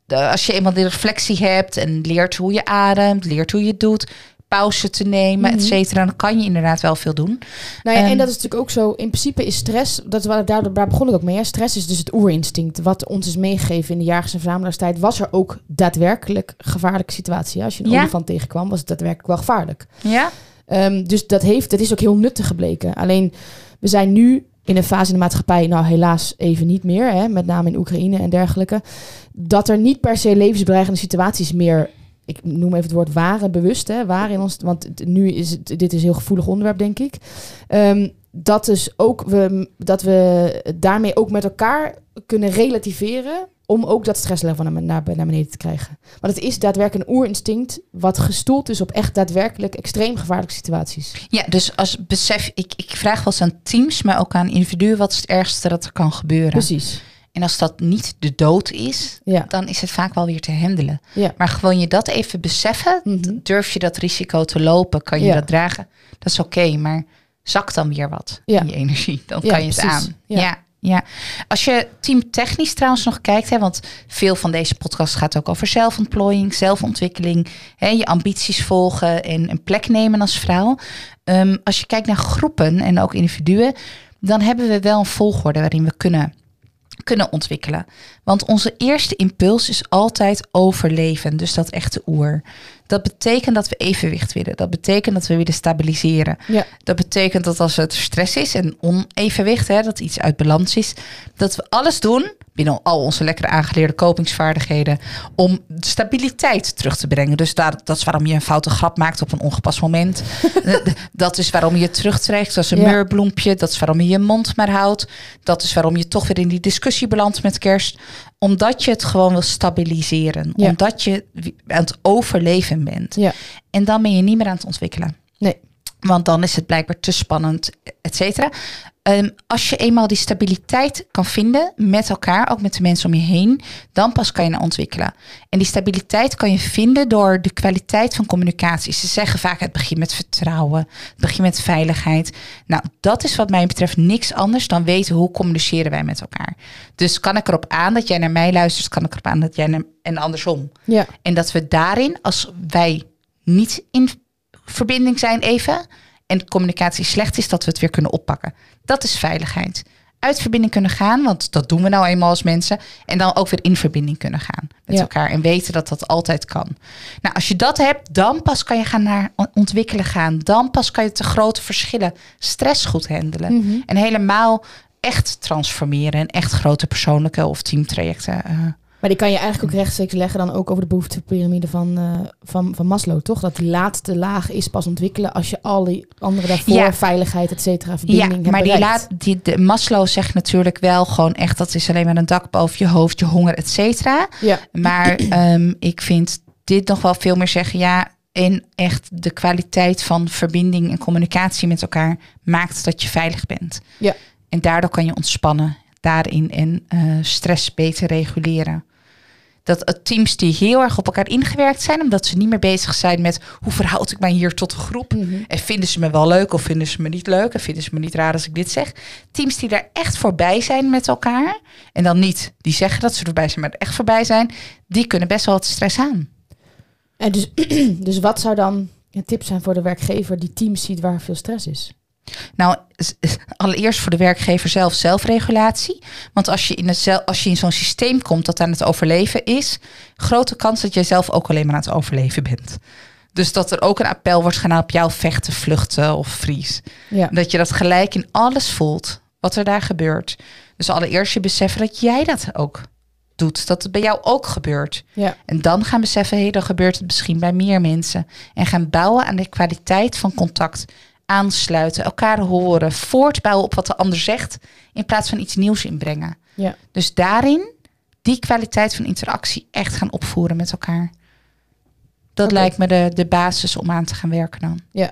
De- als je eenmaal de reflectie hebt en leert hoe je ademt, leert hoe je het doet, pauze te nemen, Mhm. et cetera, dan kan je inderdaad wel veel doen. Nou ja, Ehm, en dat is natuurlijk ook zo. In principe is stress, dat is waar, daar, daar begon ik ook mee. Hè. Stress is dus het oerinstinct. Wat ons is meegegeven in de jagers- en verzamelaarstijd. Was er ook daadwerkelijk gevaarlijke situatie. Als je een Ja. olifant tegenkwam, was het daadwerkelijk wel gevaarlijk. Ja? Ehm, dus dat, heeft, dat is ook heel nuttig gebleken. Alleen, we zijn nu in een fase in de maatschappij, nou helaas even niet meer, hè, met name in Oekraïne en dergelijke, dat er niet per se levensbedreigende situaties meer, ik noem even het woord waren, bewust, hè, waren in ons, want nu is het, dit is een heel gevoelig onderwerp, denk ik. Ehm, dat dus ook we, dat we daarmee ook met elkaar kunnen relativeren om ook dat stresslevel naar, naar, naar beneden te krijgen. Want het is daadwerkelijk een oerinstinct wat gestoeld is op echt daadwerkelijk extreem gevaarlijke situaties. ja, dus als besef, ik, ik vraag wel eens aan teams, maar ook aan individuen, wat is het ergste dat er kan gebeuren? Precies. En als dat niet de dood is, Ja. dan is het vaak wel weer te handelen. Ja. Maar gewoon je dat even beseffen, Mhm. durf je dat risico te lopen, kan je Ja. dat dragen, dat is oké, maar zak dan weer wat Ja. in je energie, dan kan je het precies. aan. Ja. Ja. Als je teamtechnisch trouwens nog kijkt, hè, want veel van deze podcast gaat ook over zelfontplooiing, zelfontwikkeling, hè, je ambities volgen en een plek nemen als vrouw. Ehm, als je kijkt naar groepen en ook individuen, dan hebben we wel een volgorde waarin we kunnen kunnen ontwikkelen. Want onze eerste impuls is altijd overleven, dus dat echte oer. Dat betekent dat we evenwicht willen. Dat betekent dat we willen stabiliseren. Ja. Dat betekent dat als het stress is en onevenwicht, hè, dat iets uit balans is, dat we alles doen binnen al onze lekkere aangeleerde kopingsvaardigheden om stabiliteit terug te brengen. Dus daar, dat is waarom je een foute grap maakt op een ongepast moment. [laughs] Eh, dat is waarom je het terugtrekt als een Ja. meurbloempje. Dat is waarom je je mond maar houdt. Dat is waarom je toch weer in die discussie belandt met kerst. Omdat je het gewoon wil stabiliseren. Ja. Omdat je aan het overleven bent. Ja. En dan ben je niet meer aan het ontwikkelen. Nee. Want dan is het blijkbaar te spannend, et cetera. Ehm, als je eenmaal die stabiliteit kan vinden met elkaar, ook met de mensen om je heen, dan pas kan je naar ontwikkelen. En die stabiliteit kan je vinden door de kwaliteit van communicatie. Ze zeggen vaak het begint met vertrouwen, het begint met veiligheid. Nou, dat is wat mij betreft niks anders dan weten hoe communiceren wij met elkaar. Dus kan ik erop aan dat jij naar mij luistert, kan ik erop aan dat jij naar en andersom. Ja. En dat we daarin, als wij niet in verbinding zijn even en de communicatie slecht is, dat we het weer kunnen oppakken. Dat is veiligheid. uit verbinding kunnen gaan, want dat doen we nou eenmaal als mensen, en dan ook weer in verbinding kunnen gaan met Ja. elkaar en weten dat dat altijd kan. Nou, als je dat hebt, dan pas kan je gaan naar on- ontwikkelen gaan. Dan pas kan je de grote verschillen, stress goed handelen Mhm. en helemaal echt transformeren en echt grote persoonlijke of teamtrajecten. eh, Maar die kan je eigenlijk ook rechtstreeks leggen dan ook over de behoeftepyramide van, eh, van, van Maslow, toch? Dat die laatste laag is pas ontwikkelen als je al die andere daarvoor, Ja. veiligheid, et cetera, verbinding Ja, hebt maar die laat, die, de Maslow zegt natuurlijk wel gewoon echt dat is alleen maar een dak boven je hoofd, je honger, et cetera. Ja, Maar ehm, ik vind dit nog wel veel meer zeggen. Ja, en echt de kwaliteit van verbinding en communicatie met elkaar maakt dat je veilig bent. Ja. En daardoor kan je ontspannen daarin en eh, stress beter reguleren. Dat teams die heel erg op elkaar ingewerkt zijn, omdat ze niet meer bezig zijn met hoe verhoud ik mij hier tot de groep. Mhm. En vinden ze me wel leuk of vinden ze me niet leuk? En vinden ze me niet raar als ik dit zeg? Teams die daar echt voorbij zijn met elkaar. En dan niet die zeggen dat ze erbij zijn, maar er echt voorbij zijn. Die kunnen best wel wat stress aan. En dus, [clears throat] dus wat zou dan een tip zijn voor de werkgever die teams ziet waar veel stress is? Nou, allereerst voor de werkgever zelf zelfregulatie. Want als je in, het als je in zo'n systeem komt dat aan het overleven is, grote kans dat jij zelf ook alleen maar aan het overleven bent. Dus dat er ook een appel wordt gedaan op jou vechten, vluchten of vries. Ja. Dat je dat gelijk in alles voelt wat er daar gebeurt. Dus allereerst je beseffen dat jij dat ook doet. Dat het bij jou ook gebeurt. Ja. En dan gaan beseffen, hé, hey, dan gebeurt het misschien bij meer mensen. En gaan bouwen aan de kwaliteit van contact. Aansluiten, elkaar horen, voortbouwen op wat de ander zegt. In plaats van iets nieuws inbrengen. Ja. Dus daarin die kwaliteit van interactie echt gaan opvoeren met elkaar. Dat lijkt me de, de basis om aan te gaan werken dan. Ja.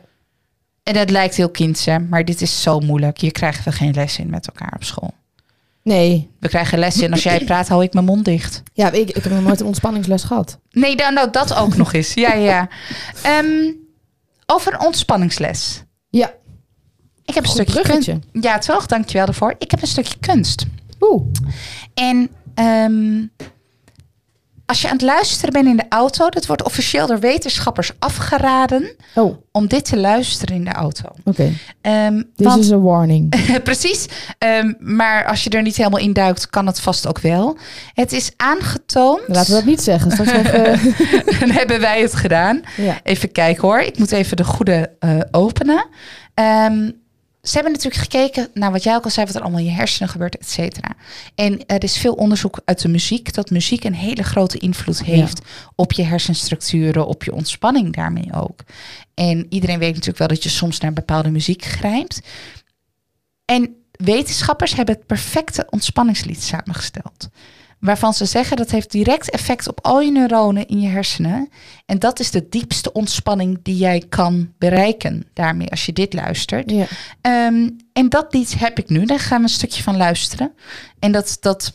En het lijkt heel kinds, hè, maar dit is zo moeilijk. Hier krijgen we geen les in met elkaar op school. Nee. We krijgen les in als jij praat, hou ik mijn mond dicht. Ja, ik, ik heb nog nooit een ontspanningsles gehad. Nee, nou, nou dat ook nog eens. Ja, ja. [laughs] Ehm, over een ontspanningsles. Ja. Ik heb een Goed stukje kunst. Ja, toch? Dankjewel daarvoor. Ik heb een stukje kunst. Oeh. En ehm, als je aan het luisteren bent in de auto, dat wordt officieel door wetenschappers afgeraden Oh, oké. om dit te luisteren in de auto. Ehm, This is a warning. [laughs] Precies. Ehm, maar als je er niet helemaal in duikt, kan het vast ook wel. Het is aangetoond. Laten we dat niet zeggen. Straks even... [laughs] Dan hebben wij het gedaan. ja. Even kijken hoor. Ik moet even de goede eh, openen. Ehm, ze hebben natuurlijk gekeken naar wat jij ook al zei, wat er allemaal in je hersenen gebeurt, et cetera. En er is veel onderzoek uit de muziek, dat muziek een hele grote invloed heeft op je hersenstructuren, op je ontspanning daarmee ook. En iedereen weet natuurlijk wel dat je soms naar bepaalde muziek grijpt. En wetenschappers hebben het perfecte ontspanningslied samengesteld. Waarvan ze zeggen dat heeft direct effect op al je neuronen in je hersenen. En dat is de diepste ontspanning die jij kan bereiken daarmee als je dit luistert. ja. Ehm, en dat lied heb ik nu. Daar gaan we een stukje van luisteren. En dat, dat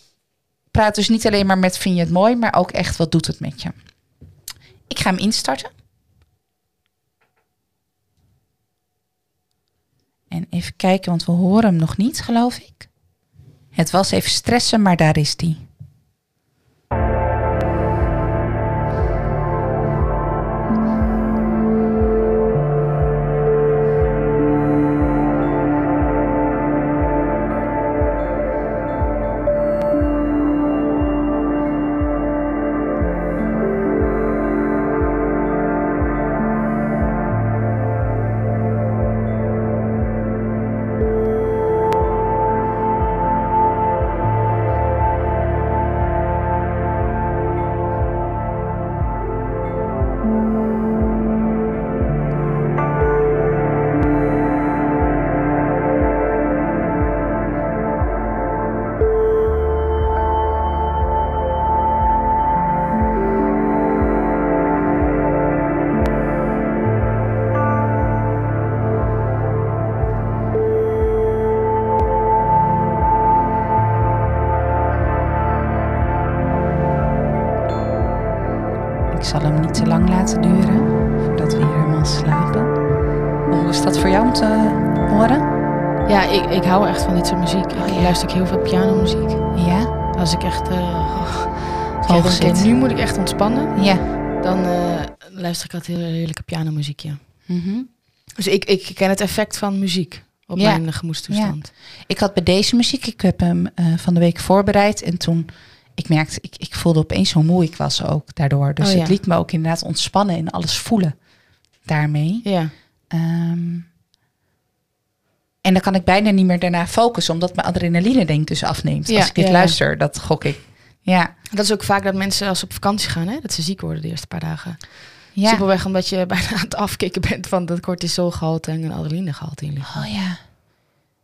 praat dus niet alleen maar met vind je het mooi, maar ook echt wat doet het met je. Ik ga hem instarten. En even kijken, want we horen hem nog niet, geloof ik. Het was even stressen, maar daar is die. Zal hem niet te lang laten duren voordat we hier helemaal slapen. Hoe is dat voor jou om te horen? Ja, ik, ik hou echt van dit soort muziek. Ik Oh, ja. luister ik heel veel pianomuziek. Ja? Als ik echt... ik denk, oké, zit. nu moet ik echt ontspannen. Ja. Dan eh, luister ik altijd heel heerlijke pianomuziekje. Mhm. Dus ik, ik ken het effect van muziek op Ja. mijn gemoedstoestand. Ik had bij deze muziek, ik heb hem eh, van de week voorbereid. En toen, ik merkte, ik, ik voelde opeens hoe moe ik was ook daardoor. Dus Oh, ja. het liet me ook inderdaad ontspannen en alles voelen daarmee. Ja. Ehm, en dan kan ik bijna niet meer daarna focussen, omdat mijn adrenaline denk dus afneemt. Ja, Als ik dit ja, luister, dat gok ik. Ja, Dat is ook vaak dat mensen als ze op vakantie gaan, hè, dat ze ziek worden de eerste paar dagen. ja. Simpelweg omdat je [laughs] bijna aan het afkicken bent van dat cortisolgehalte en adrenalinegehalte in ligt. Oh ja.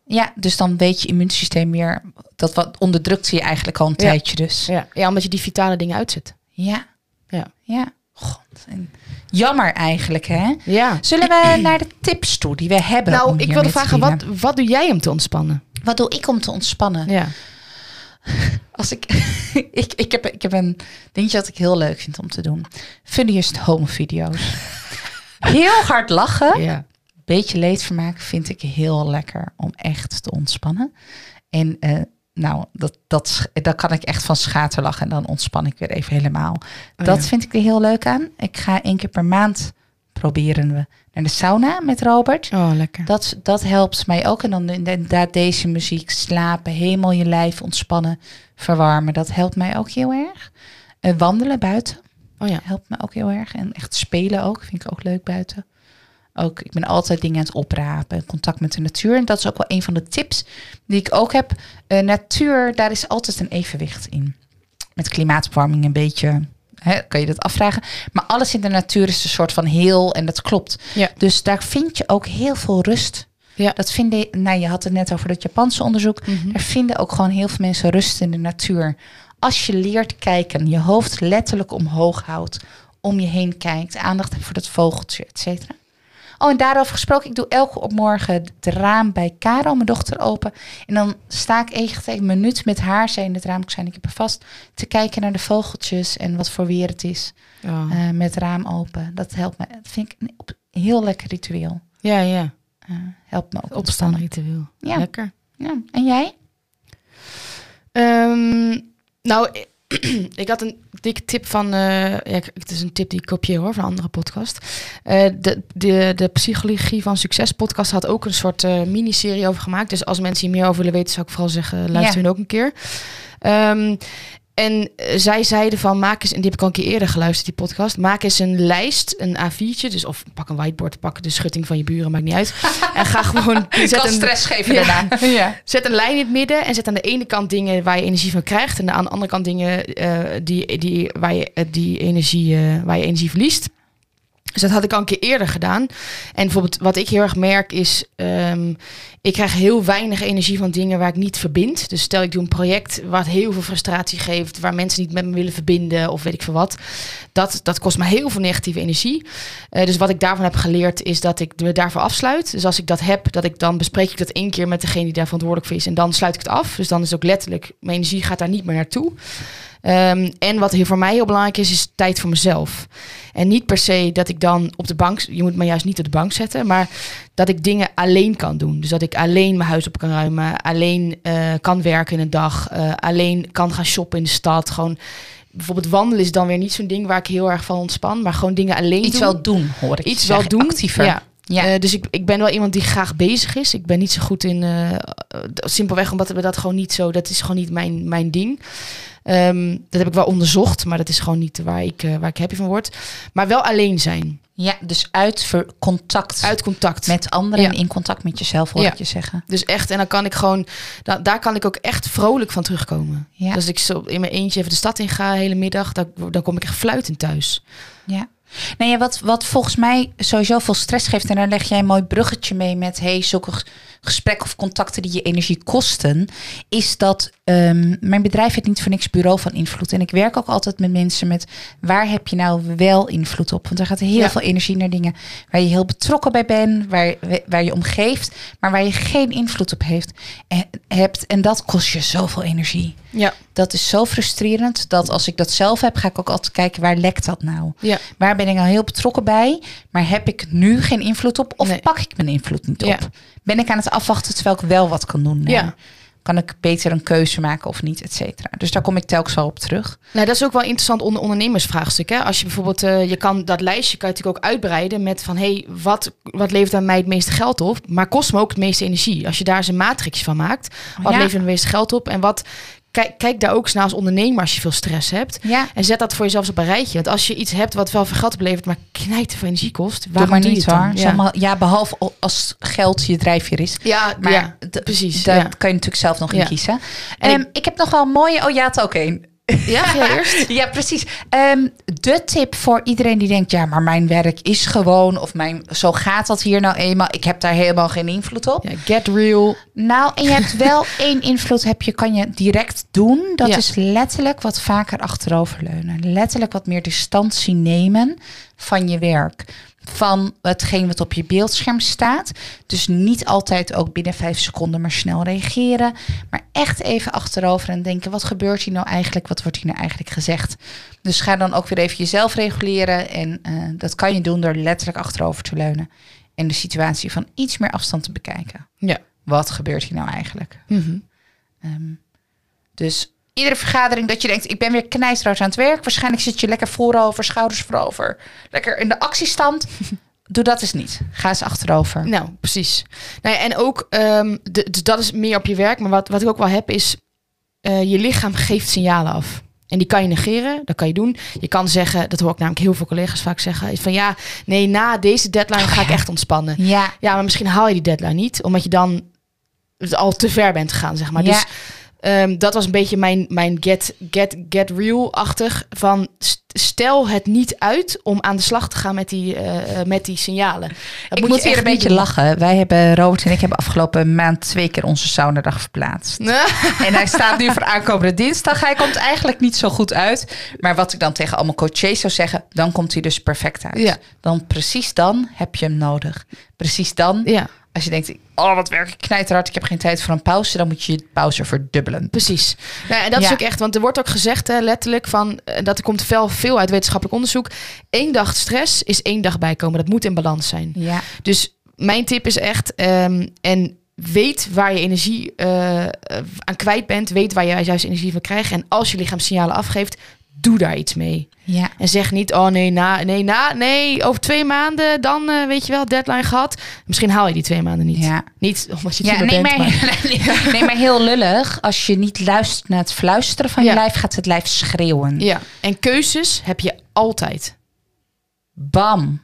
Ja, dus dan weet je immuunsysteem meer, dat wat onderdrukt je eigenlijk al een Ja. tijdje dus. Ja. ja, omdat je die vitale dingen uitzet. Ja. Ja. Ja. God. en Jammer eigenlijk, hè? Ja. Zullen we [clears throat] naar de tips toe die we hebben? Nou, ik wilde vragen, wat, wat doe jij om te ontspannen? Wat doe ik om te ontspannen? Ja. [laughs] Als ik, [laughs] ik, ik, heb, ik heb een dingetje dat ik heel leuk vind om te doen. Funniest home video's. [laughs] Heel hard lachen. Ja. Beetje leedvermaak vind ik heel lekker om echt te ontspannen. En eh, nou, dat, dat, daar kan ik echt van schaterlachen en dan ontspan ik weer even helemaal. Oh, dat ja. vind ik er heel leuk aan. Ik ga één keer per maand proberen we naar de sauna met Robert. Oh, lekker. Dat, dat helpt mij ook. En dan inderdaad deze muziek, slapen, helemaal je lijf ontspannen, verwarmen. Dat helpt mij ook heel erg. Eh, wandelen buiten Oh ja. helpt me ook heel erg. En echt spelen ook, vind ik ook leuk buiten. Ook, ik ben altijd dingen aan het oprapen, contact met de natuur. En dat is ook wel een van de tips die ik ook heb. Eh, natuur, daar is altijd een evenwicht in. Met klimaatopwarming een beetje, hè, kan je dat afvragen. Maar alles in de natuur is een soort van heel en dat klopt. Ja. Dus daar vind je ook heel veel rust. Ja. Dat vinden, nou je had het net over dat Japanse onderzoek. Mhm. Er vinden ook gewoon heel veel mensen rust in de natuur. Als je leert kijken, je hoofd letterlijk omhoog houdt, om je heen kijkt, aandacht hebt voor dat vogeltje, et cetera. Oh, en daarover gesproken, ik doe elke op morgen het raam bij Karel, mijn dochter, open. En dan sta ik echt een minuut met haar, zij in het raam, ik zei, ik heb er vast, te kijken naar de vogeltjes en wat voor weer het is, eh, met raam open. Dat helpt me, dat vind ik een heel lekker ritueel. ja, ja. Eh, helpt me ook Opstaan ritueel. Ja. Lekker. Ja. En jij? Ehm, nou, [clears throat] ik had een dikke tip van... eh, ja, het is een tip die ik kopieer hoor, van een andere podcast. Eh, de, de, de Psychologie van Succes podcast had ook een soort eh, miniserie over gemaakt. Dus als mensen hier meer over willen weten, zou ik vooral zeggen, luister Ja. hun ook een keer. Ehm, en eh, zij zeiden van, maak eens, en die heb ik al een keer eerder geluisterd, die podcast. Maak eens een lijst, een A4'tje. Dus of pak een whiteboard, pak de schutting van je buren, maakt niet uit. [laughs] en ga gewoon... zet een- stress geven Ja. daarna. [laughs] Ja. Zet een lijn in het midden en zet aan de ene kant dingen waar je energie van krijgt. En aan de andere kant dingen eh, die, die, waar, je, eh, die energie, waar je energie verliest. Dus dat had ik al een keer eerder gedaan. En bijvoorbeeld wat ik heel erg merk is... ehm, ik krijg heel weinig energie van dingen waar ik niet verbind. Dus stel ik doe een project wat heel veel frustratie geeft... waar mensen niet met me willen verbinden of weet ik veel wat. Dat, dat kost me heel veel negatieve energie. Eh, dus wat ik daarvan heb geleerd is dat ik me daarvoor afsluit. Dus als ik dat heb, dat ik dan bespreek ik dat één keer met degene die daar verantwoordelijk voor is. En dan sluit ik het af. Dus dan is ook letterlijk, mijn energie gaat daar niet meer naartoe. Ehm, en wat hier voor mij heel belangrijk is, is tijd voor mezelf. En niet per se dat ik dan op de bank, je moet me juist niet op de bank zetten, maar dat ik dingen alleen kan doen. Dus dat ik alleen mijn huis op kan ruimen, alleen eh, kan werken in een dag, eh, alleen kan gaan shoppen in de stad. Gewoon bijvoorbeeld wandelen is dan weer niet zo'n ding waar ik heel erg van ontspan, maar gewoon dingen alleen Iets doen. wel doen, hoor ik Iets wel doen. Actiever. Ja. Ja. Eh, dus ik, ik ben wel iemand die graag bezig is. Ik ben niet zo goed in. eh, simpelweg omdat we dat gewoon niet zo. Dat is gewoon niet mijn, mijn ding. Ehm, dat heb ik wel onderzocht, maar dat is gewoon niet waar ik, eh, waar ik happy van word. Maar wel alleen zijn. Ja, dus uit contact Uit contact. met anderen Ja. en in contact met jezelf, hoor Ja. ik je zeggen. Dus echt, en dan kan ik gewoon. Da daar kan ik ook echt vrolijk van terugkomen. Ja. Dus als ik zo in mijn eentje even de stad in ga, hele middag, dan, dan kom ik echt fluitend thuis. Ja. Ja, wat, wat volgens mij sowieso veel stress geeft, en daar leg jij een mooi bruggetje mee met hey, zulke gesprekken of contacten die je energie kosten, is dat ehm, mijn bedrijf heeft niet voor niks bureau van invloed. En ik werk ook altijd met mensen met waar heb je nou wel invloed op? Want er gaat heel Ja. veel energie naar dingen waar je heel betrokken bij bent, waar, waar je om geeft, maar waar je geen invloed op heeft, en, hebt. En dat kost je zoveel energie. Ja. Dat is zo frustrerend dat als ik dat zelf heb, ga ik ook altijd kijken waar lekt dat nou? Ja. Waar ben ik nou heel betrokken bij? Maar heb ik nu geen invloed op? Of Nee. pak ik mijn invloed niet op? Ja. Ben ik aan het afwachten terwijl ik wel wat kan doen? Ja. Kan ik beter een keuze maken of niet, et cetera. Dus daar kom ik telkens wel op terug. Nou, dat is ook wel interessant onder ondernemersvraagstuk. Hè? Als je bijvoorbeeld, eh, je kan dat lijstje kan je natuurlijk ook uitbreiden met van, hé, hey, wat, wat levert aan mij het meeste geld op, maar kost me ook het meeste energie. Als je daar eens een matrix van maakt, wat Ja. levert het meeste geld op en wat, kijk, kijk daar ook eens naar als ondernemer als je veel stress hebt. Ja, En zet dat voor jezelf op een rijtje. Want als je iets hebt wat wel veel geld oplevert, maar knijt veel energie kost, doe waarom maar doe je niet het dan? Ja, behalve als geld je drijfveer is. ja, Maar ja precies. Daar kan je natuurlijk zelf nog in kiezen. En ik- ik... heb nog wel een mooie... Oh, ja, het ook één. Ja, [laughs] ga eerst? Ja, precies. Ehm, de tip voor iedereen die denkt... ja, maar mijn werk is gewoon... of mijn, zo gaat dat hier nou eenmaal. Ik heb daar helemaal geen invloed op. Ja, get real. Nou, en je hebt [laughs] wel één invloed, heb je, kan je direct doen. Dat Ja. is letterlijk wat vaker achteroverleunen. Letterlijk wat meer distantie nemen van je werk. Van hetgeen wat op je beeldscherm staat. Dus niet altijd ook binnen vijf seconden maar snel reageren. Maar echt even achterover en denken, wat gebeurt hier nou eigenlijk? Wat wordt hier nou eigenlijk gezegd? Dus ga dan ook weer even jezelf reguleren. En eh, dat kan je doen door letterlijk achterover te leunen. En de situatie van iets meer afstand te bekijken Ja. wat gebeurt hier nou eigenlijk? Mhm. Ehm, dus iedere vergadering dat je denkt, ik ben weer knijsrood aan het werk. Waarschijnlijk zit je lekker voorover, schouders voorover. Lekker in de actiestand. [laughs] Doe dat eens niet. Ga eens achterover. Nou, precies. Nou ja, en ook, ehm, de, dus dat is meer op je werk. Maar wat, wat ik ook wel heb is, eh, je lichaam geeft signalen af. En die kan je negeren, dat kan je doen. Je kan zeggen, dat hoor ik namelijk heel veel collega's vaak zeggen, is van ja, nee, na deze deadline ga ik echt ontspannen. Ja, Ja, maar misschien haal je die deadline niet, omdat je dan al te ver bent gegaan, zeg maar. Ja. Dus ehm, dat was een beetje mijn, mijn get, get, get real-achtig. Van st- stel het niet uit om aan de slag te gaan met die, eh, eh, met die signalen. Dat ik moet hier echt een beetje doen. lachen. Wij hebben, Robert en ik hebben afgelopen maand twee keer onze saunadag verplaatst. [laughs] En hij staat nu voor aankomende dinsdag. Hij komt eigenlijk niet zo goed uit. Maar wat ik dan tegen allemaal coaches zou zeggen, dan komt hij dus perfect uit. Ja. Dan precies dan heb je hem nodig. Precies dan, ja, als je denkt, oh wat werk ik knijterhard, ik heb geen tijd voor een pauze, dan moet je je pauze verdubbelen. precies. Nou, en dat is ook echt, want er wordt ook gezegd, hè, letterlijk, van, eh, dat er komt veel, veel uit wetenschappelijk onderzoek. Eén dag stress is één dag bijkomen. Dat moet in balans zijn. Ja, Dus mijn tip is echt, ehm, en weet waar je energie eh, eh, aan kwijt bent. Weet waar je juist energie van krijgt. En als je lichaam signalen afgeeft, doe daar iets mee. ja. En zeg niet, oh nee, na, nee, na, nee, over twee maanden, dan eh, weet je wel, deadline gehad. Misschien haal je die twee maanden niet. Ja. Niet omdat je het Ja, nee, bent, maar, maar... [laughs] nee, [laughs] nee, maar heel lullig. Als je niet luistert naar het fluisteren van Ja. je lijf, gaat het lijf schreeuwen. Ja, en keuzes heb je altijd. Bam.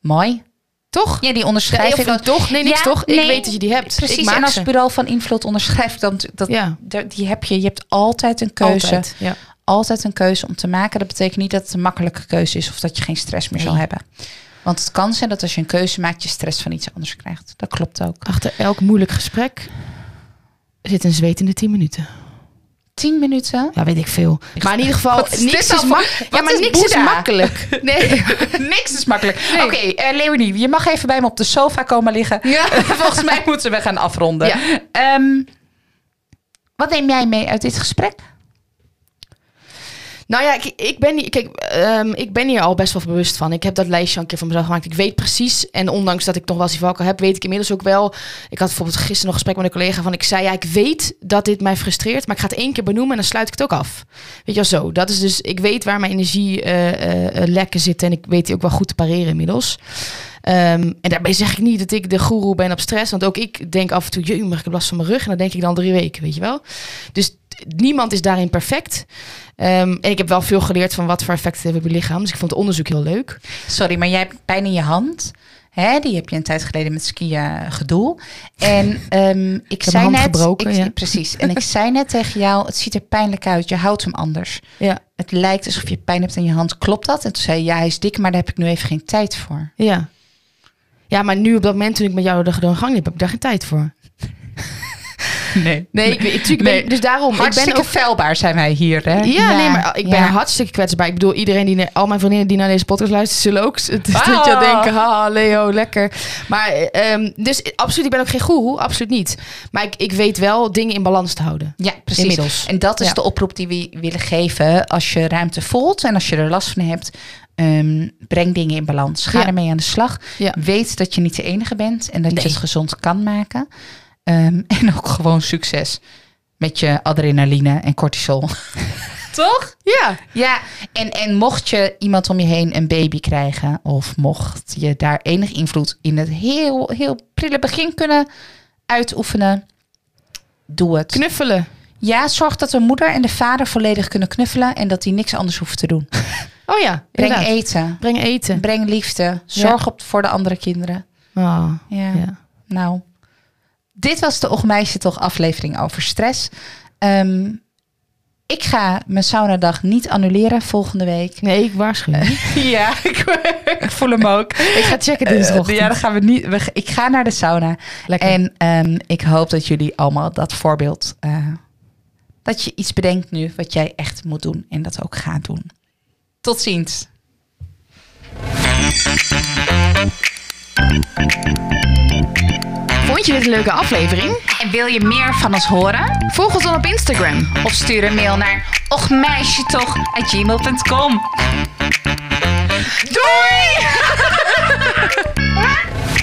Mooi. Toch? Ja, die Ja, onderschrijf ik ook. toch? Nee, niks Ja, toch? Ik nee, weet dat je die hebt. Precies, ik maak en als ze. bureau van invloed onderschrijft, dan dat, Ja, die heb je. Je hebt altijd een keuze. altijd. Altijd een keuze om te maken. Dat betekent niet dat het een makkelijke keuze is of dat je geen stress meer zal hebben. Want het kan zijn dat als je een keuze maakt, je stress van iets anders krijgt. Dat klopt ook. Achter elk moeilijk gesprek zit een zwetende 10 minuten. Tien minuten. Ja, weet ik veel. Maar in ieder geval, Wat is niks is, mak- Ja, maar is niks is makkelijk. [laughs] Nee. [laughs] Niks is makkelijk. Nee. Oké, eh, Leonie, je mag even bij me op de sofa komen liggen. Ja. [laughs] Volgens mij moeten we gaan afronden. Ja. Ehm, wat neem jij mee uit dit gesprek? Nou ja, ik, ik, ben, hier- kijk, ehm, ik ben hier al best wel bewust van. Ik heb dat lijstje al een keer voor mezelf gemaakt. Ik weet precies, en ondanks dat ik nog wel eens die heb, weet ik inmiddels ook wel. Ik had bijvoorbeeld gisteren nog een gesprek met een collega van, ik zei, ja, ik weet dat dit mij frustreert, maar ik ga het één keer benoemen en dan sluit ik het ook af. Weet je wel zo. Dat is dus, ik weet waar mijn energie eh, eh, lekken zitten en ik weet die ook wel goed te pareren inmiddels. Ehm, en daarbij zeg ik niet dat ik de goeroe ben op stress. Want ook ik denk af en toe, jee, maar ik last van mijn rug. En dan denk ik dan drie weken, weet je wel. Dus niemand is daarin perfect. Ehm, en ik heb wel veel geleerd van wat voor effect het heeft op je lichaam. Dus ik vond het onderzoek heel leuk. Sorry, maar jij hebt pijn in je hand. Hè, die heb je een tijd geleden met skiën gedoe. En ehm, [laughs] ik heb zei net, gebroken, ik, ja. [laughs] precies. En ik zei net tegen jou, het ziet er pijnlijk uit. Je houdt hem anders. Ja, Het lijkt alsof je pijn hebt in je hand. Klopt dat? En toen zei je, ja, hij is dik, maar daar heb ik nu even geen tijd voor. ja. Ja, maar nu op dat moment toen ik met jou de gang liep, heb ik daar geen tijd voor. [laughs] Nee. Nee, ik, ik, natuurlijk ben- Nee. dus daarom. Hartstikke ik ben ook, zijn wij hier, hè? ja, nee, maar ik ben ja. hartstikke kwetsbaar. Ik bedoel, iedereen die, al mijn vriendinnen die naar deze podcast luisteren, zullen ook het Ah. dat je denken, haha, Leo, lekker. Maar, ehm, dus absoluut, ik ben ook geen goeroe, absoluut niet. Maar ik, ik weet wel dingen in balans te houden. Ja, precies. Inmiddels. En dat is Ja. de oproep die we willen geven. Als je ruimte voelt en als je er last van hebt, ehm, breng dingen in balans. Ga Ja. ermee aan de slag. Ja. Weet dat je niet de enige bent en dat Nee. je het gezond kan maken. Ehm, [laughs] en ook gewoon succes met je adrenaline en cortisol. [laughs] Toch? Ja. Ja, en, en mocht je iemand om je heen een baby krijgen, of mocht je daar enig invloed in het heel, heel prille begin kunnen uitoefenen, doe het. Knuffelen. Ja, zorg dat de moeder en de vader volledig kunnen knuffelen en dat die niks anders hoeven te doen. Oh ja, Breng eten, Breng eten. breng liefde, zorg op voor de andere kinderen. Oh, Ja. ja. Nou, dit was de Och Meisje Toch aflevering over stress. Ehm, ik ga mijn saunadag niet annuleren volgende week. Nee, ik waarschuw. je. [laughs] Ja, ik, [laughs] ik voel hem ook. ik ga checken dinsdagochtend. ja, dan gaan we niet. We, ik ga naar de sauna. Lekker. En ehm, ik hoop dat jullie allemaal dat voorbeeld. eh, dat je iets bedenkt nu wat jij echt moet doen. En dat ook gaat doen. Tot ziens. Vond je dit een leuke aflevering? En wil je meer van ons horen? Volg ons dan op Instagram. Of stuur een mail naar ochmeisjetoch.gmail.com Doei! [laughs]